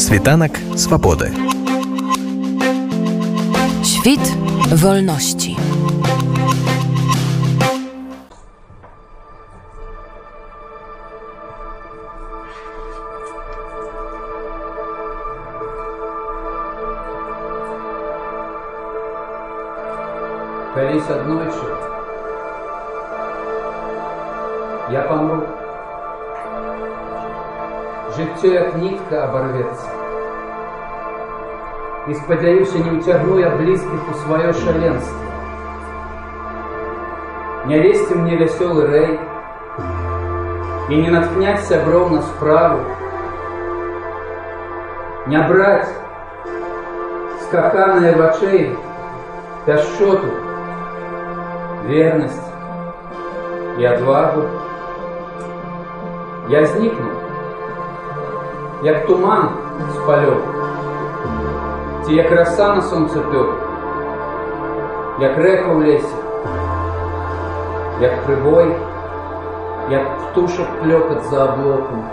Світанок Swobody. Świt wolności. Колись одночи я помру. Жыццё як нітка абарвецца. І спадзяюся, не ўцягну я блізкіх у сваё шаленство. Не лезьце мне вясёлы рэй і не наткняць сяброў на справу. Не браць скаканыя вачэй пяшчоту, вернасць і адвагу. Я знікну, як туман з палёў, ці як раса на сонцапёк, як рэка ў лесе, як прыбой, як птушак клёкат за аблокам.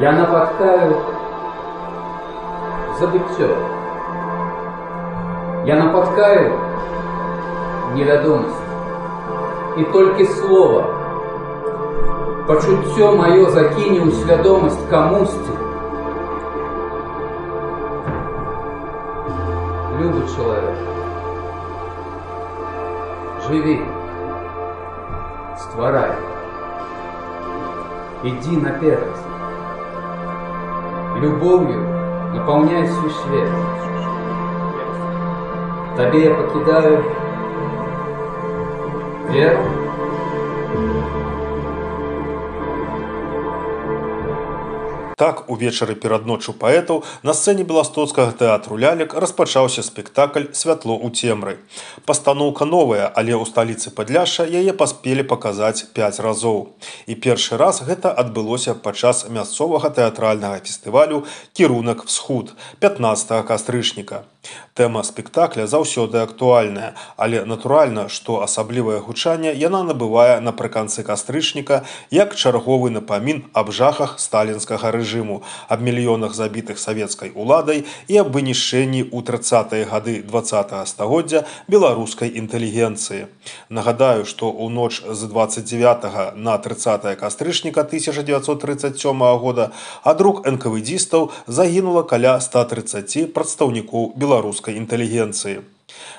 Я напаткаю забыццё. Я напаткаю невядомасць. І толькі слова, пачуццё маё закіне ў свядомасць камусьці. Любы чалавек, жыві, стварай, ідзі наперад. Любоўю напаўняй свой свет. Табе я пакідаю веру, Так увечары перад ноччу паэтаў на сцэне беластоцкага тэатру лялек распачаўся спектакль святло ў цемры. Пастаноўка новая, але ў сталіцы падляша яе паспелі паказаць 5 разоў. І першы раз гэта адбылося падчас мясцовага тэатральнага фестывалю кірунак всход 15 кастрычніка. Тэма спектакля заўсёды актуальная, але натуральна, што асаблівае гучанне яна набывае напрыканцы кастрычніка як чарговы напамін аб жахах сталінскага рэжыму, аб мільёнах забітых савецкай уладай і аб вынішчэнні ў 30 гады два стагоддзя беларускай інтэлігенцыі. Нагадаю, што ў ноч з 29 на 30 кастрычніка 1937 года ад рук энкавыдзістаў загінула каля 130 прадстаўнікоў беларускай інтэлігенцыі.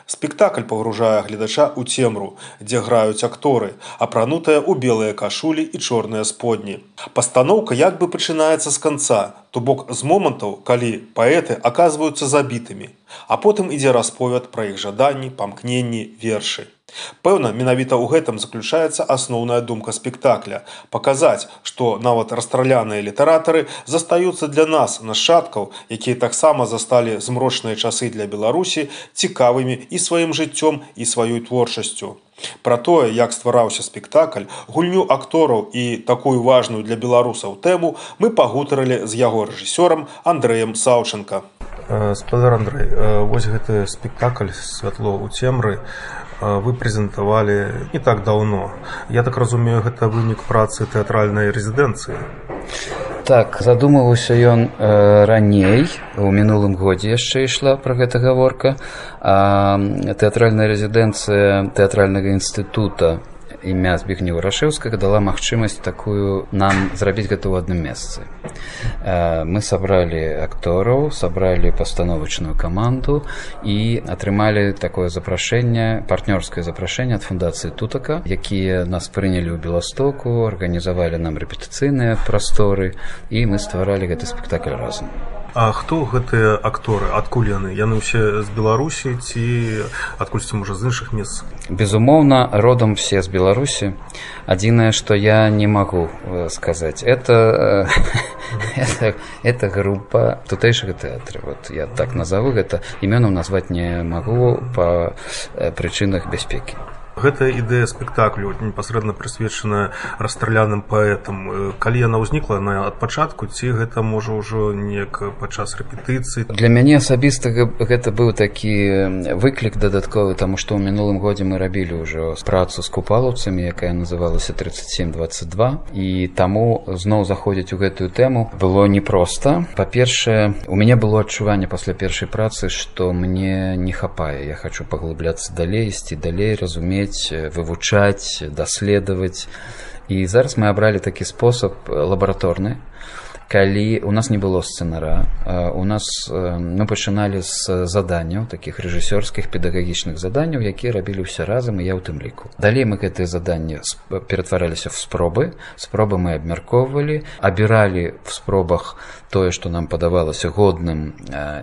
Спектакль пагружае гледача ў цемру, дзе граюць акторы, апранутыя ў белыя кашулі і чорныя сподні. Пастаноўка як бы пачынаецца з канца, то бок з момантаў, калі паэты аказваюцца забітымі, а потым ідзе расповяд пра іх жаданні, памкненні, вершы. Пэўна, менавіта ў гэтым заключаецца асноўная думка спектакля паказаць, што нават расстраляныя літаратары застаюцца для нас нашчадкаў, якія таксама засталі змрочныя часы для Беларусі цікавымі і сваім жыццём і сваёй творчасцю. Пра тое, як ствараўся спектакль, гульню актораў і такую важную для беларусаў тэму мы пагутарылі з яго рэжысёрам Андрэем Саўчынка. Спадар Андрэй, вось гэты спектакль святло ў цемры вы прэзентавалі не так даўно. Я так разумею, гэта вынік працы тэатральнай рэзідэнцыі. Так задумаўся ён э, раней у мінулым годзе яшчэ ішла пра гэта гаворка тэатральная рэзідэнцыя тэатральнага інстытута імя збегнеў рашэўскага дала магчымасць такую нам зрабіць гэта ў адным месцы мы сабралі актораў сабралі пастановачную каманду і атрымалі такое запрашэнне партнёрскае запрашэнне ад фундацыі тутака якія нас прынялі ў беластоку арганізавалі нам рэпетыцыйныя прасторы і мы стваралі гэты спектакль разам А хто гэтыя акторы? Адкуль яны? Яны ўсе з беларусі ці адкульці можа з іншых месц? Безумоўна родам все з беларусі. Адзінае што я не магу сказаць. Это это, это група тутэйшага тэатра вот я так назову гэта. Імёнам назваць не магу па прычынах бяспекі Гэтая ідэя спектаклю непасрэдна прысвечаная расстраляным паэтам. Калі яна ўзнікла на ад пачатку, ці гэта можа ўжо неяк падчас рэпетыцыі. Для мяне асабіста гэта быў такі выклік дадатковы, таму што ў мінулым годзе мы рабілі ўжо працу з купалаўцамі, якая называлася 3722 і таму зноў заходзіць у гэтую тэму было непросто. Па-першае, у мяне было адчуванне пасля першай працы, што мне не хапае. Я хочу паглыбляцца далей, ісці далей, разумець разумець вывучаць даследаваць і зараз мы абралі такі спосаб лабараторны калі у нас не было сцэнара у нас мы пачыналі з заданняў таких рэжысёрскіх педагагічных заданняў якія рабілі ўсе разам і я ў тым ліку далей мы гэтыя заданні ператвараліся в спробы. Спробы мы абмяркоўвалі абіралі в спробах тое што нам падавалася годным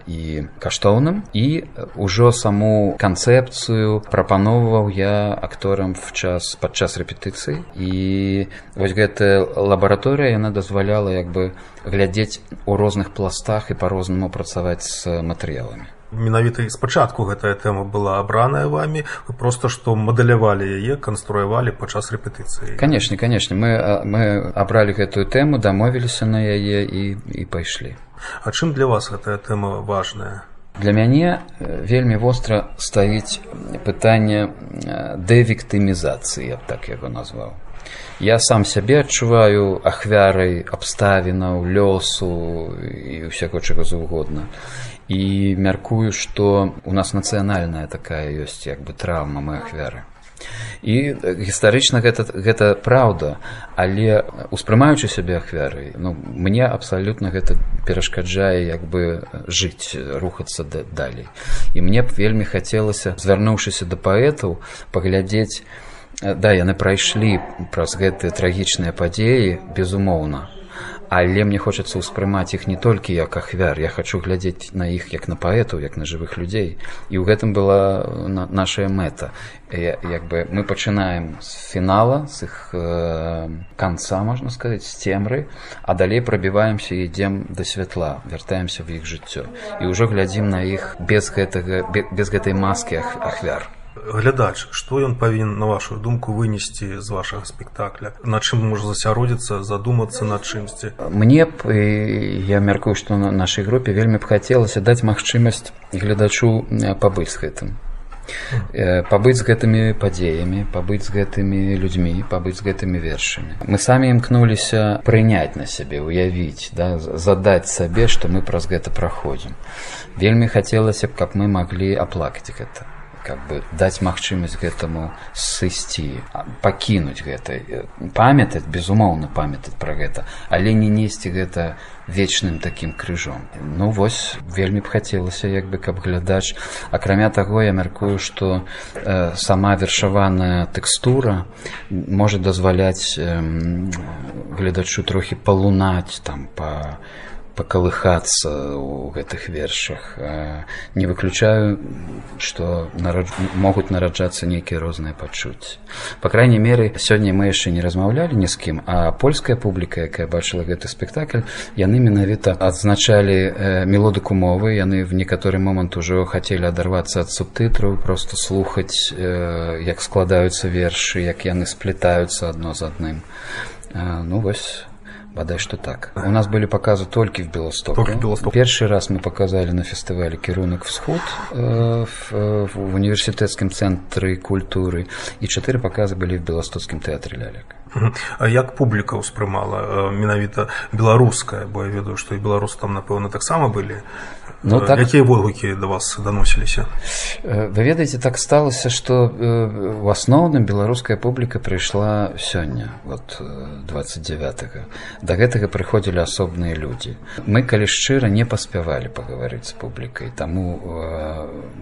і каштоўным і ўжо саму канцэпцыю прапаноўваў я акторам в час падчас рэпетыцыі і вось гэтая лабараторыя яна дазваляла як бы глядзець у розных пластах і па-рознаму працаваць з матэрыяламі. Менавіта спачатку гэтая тэма была абраная вами вы просто што мадэлявалі яе канструявалі падчас рэпетыцыі. Канешне канешне. Мы мы абралі гэтую тэму дамовіліся на яе і і пайшлі. А чым для вас гэтая тэма важная Для мяне вельмі востра стаіць пытанне дэвіктымізацыі я б так яго назваў. Я сам сябе адчуваю ахвярай абставінаў лёсу і ўсяго чаго заўгодна. І мяркую што у нас нацыянальная такая ёсць як бы траўма мы ахвяры і гістарычна гэта гэта праўда. Але успрымаючы сябе ахвярай ну мне абсалютна гэта перашкаджае як бы жыць рухацца далей. І мне б вельмі хацелася звярнуўшыся да паэтаў паглядзець да яны прайшлі праз гэтыя трагічныя падзеі безумоўна але мне хочацца ўспрымаць іх не толькі як ахвяр я хочу глядзець на іх як на паэтаў як на жывых людзей. І ў гэтым была наша мэта. Як бы мы пачынаем з фінала з іх э, канца можна сказаць з цемры а далей прабіваемся ідзем да святла вяртаемся в іх жыццё. І ўжо глядзім на іх без гэтага без гэтай маскі ахвяр глядач што ён павінен на вашу думку вынесці з вашага спектакля? На чым можа засяродзіцца задумацца над чымсьці мне б я мяркую што на нашай групе вельмі б хацелася даць магчымасць гледачу пабыць з гэтым. Пабыць з гэтымі падзеямі пабыць з гэтымі людзьмі пабыць з гэтымі вершамі. Мы самі імкнуліся прыняць на сябе уявіць да задаць сабе што мы праз гэта праходзім. Вельмі хацелася б каб мы маглі аплакаць гэта как бы даць магчымасць гэтаму сысці пакінуць гэта памятаць безумоўна памятаць пра гэта але не несці гэта вечным такім крыжом. Ну вось вельмі б хацелася як бы каб глядач. Акрамя таго я мяркую што э, сама вершаваная тэкстура можа дазваляць э, гледачу трохі палунаць там па по пакалыхацца ў гэтых вершах. Не выключаю што нарад... могуць нараджацца нейкія розныя пачуцці па крайняй меры сёння мы яшчэ не размаўлялі ні з кім а польская публіка якая бачыла гэты спектакль яны менавіта адзначалі мелодыку мовы. Яны в некаторы момант ужо хацелі адарвацца ад субтытраў просто слухаць як складаюцца вершы як яны сплетаюцца адно з адным. Ну вось бадай што так. У нас былі паказы толькі в беластоку першы раз мы показалі на фестывалі кірунак всход э, в, э, в універсітэцкім цэнтры культуры. І чатыры паказы былі в беластоцкім тэатры лялек як публіка ўспрымала менавіта беларуская бо я ведаю што і беларус там напэўна таксама былі Ну, так... Якія водгукі да вас даносіліся? Вы ведаеце, так сталася, што у асноўным беларуская публіка прыйшла сёння вот 29 -го. да гэтага прыходзілі асобныя людзі. Мы калі шчыра не паспявалі пагаварыць з публікай, таму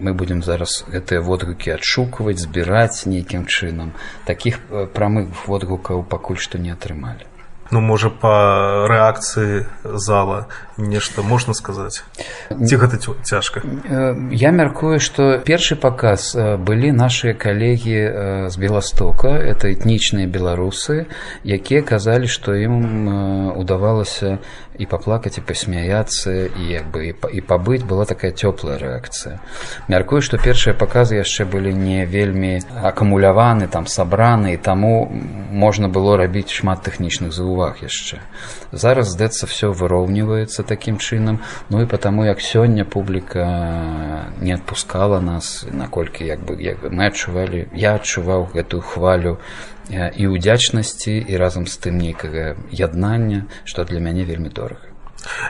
мы будзем зараз гэтыя водгукі адшукваць, збіраць нейкім чынам. Такіх прамых водгукаў пакуль што не атрымалі ну можа па рэакцыі зала нешта можна сказаць ці гэта цяжка я мяркую што першы паказ былі нашыя калегі з беластока. Это этнічныя беларусы якія казалі што ім удавалася і паплакаць і пасмяяцца і як бы і пабыць. Была такая цёплая рэакцыя. Мяркую што першыя паказы яшчэ былі не вельмі акумуляваны там сабраны і таму можна было рабіць шмат тэхнічных заўваг яшчэ. Зараз здаецца все выроўніваецца такім чынам. Ну і потому як сёння публіка не адпускала нас наколькі як бы як мы адчувалі я адчуваў гэтую хвалю і ўдзячнасці і разам з тым нейкага яднання што для мяне вельмі дорага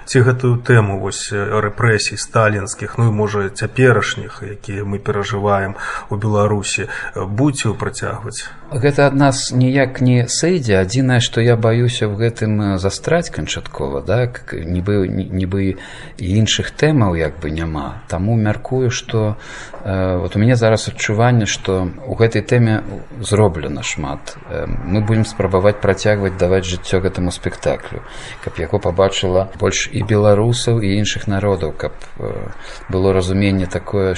ці гэтую тэму вось рэпрэсій сталінскіх ну і можа цяперашніх якія мы перажываем у беларусі будзе працягваць. Гэта ад нас ніяк не сэйдзе адзінае што я баюся в гэтым застраць канчаткова да нібы нібы іншых тэмаў як бы няма. Таму мяркую што э, вот у мяне зараз адчуванне што у гэтай тэме зроблена шмат. Э, мы будемм спрабаваць працягваць даваць жыццё гэтаму спектаклю каб яго пабачыла больш і беларусаў і іншых народаў каб э, было разуменне такое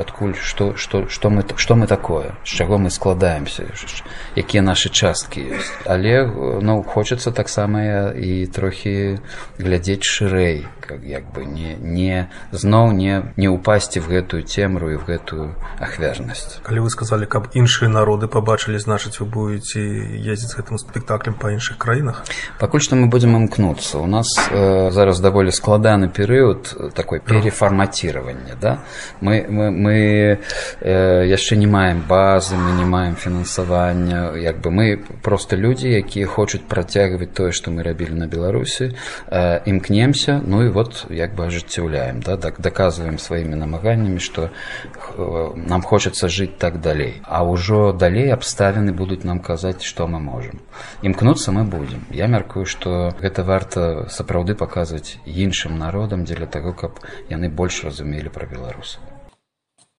адкуль што што што мы што мы такое з чаго мы складаем стараемся якія нашы часткі ёсць але ну хочацца таксама і трохі глядзець шырэй как як бы не не зноў не не упасці в гэтую цемру і в гэтую ахвярнасць калі вы сказалі каб іншыя народы пабачылі значыць вы будете ездзіць гэтым спектаклем па іншых краінах? Пакуль што мы будзем імкнуцца у нас э, зараз даволі складаны перыяд такой перефармацирования да? Мы мы, мы э, яшчэ не маем базы мы не маем фінансавання як бы мы просто людзі якія хочуць працягваць тое што мы рабілі на беларусі э, імкнемся ну і вот як бы ажыццяўляем да? Так даказваем сваімі намаганнямі што э, нам хочацца жыць так далей. А ўжо далей абставіны будуць нам казаць што мы можам. Імкнуцца мы будзем. Я мяркую што гэта варта сапраўды паказваць іншым народам дзеля таго каб яны больш разумелі пра беларусаў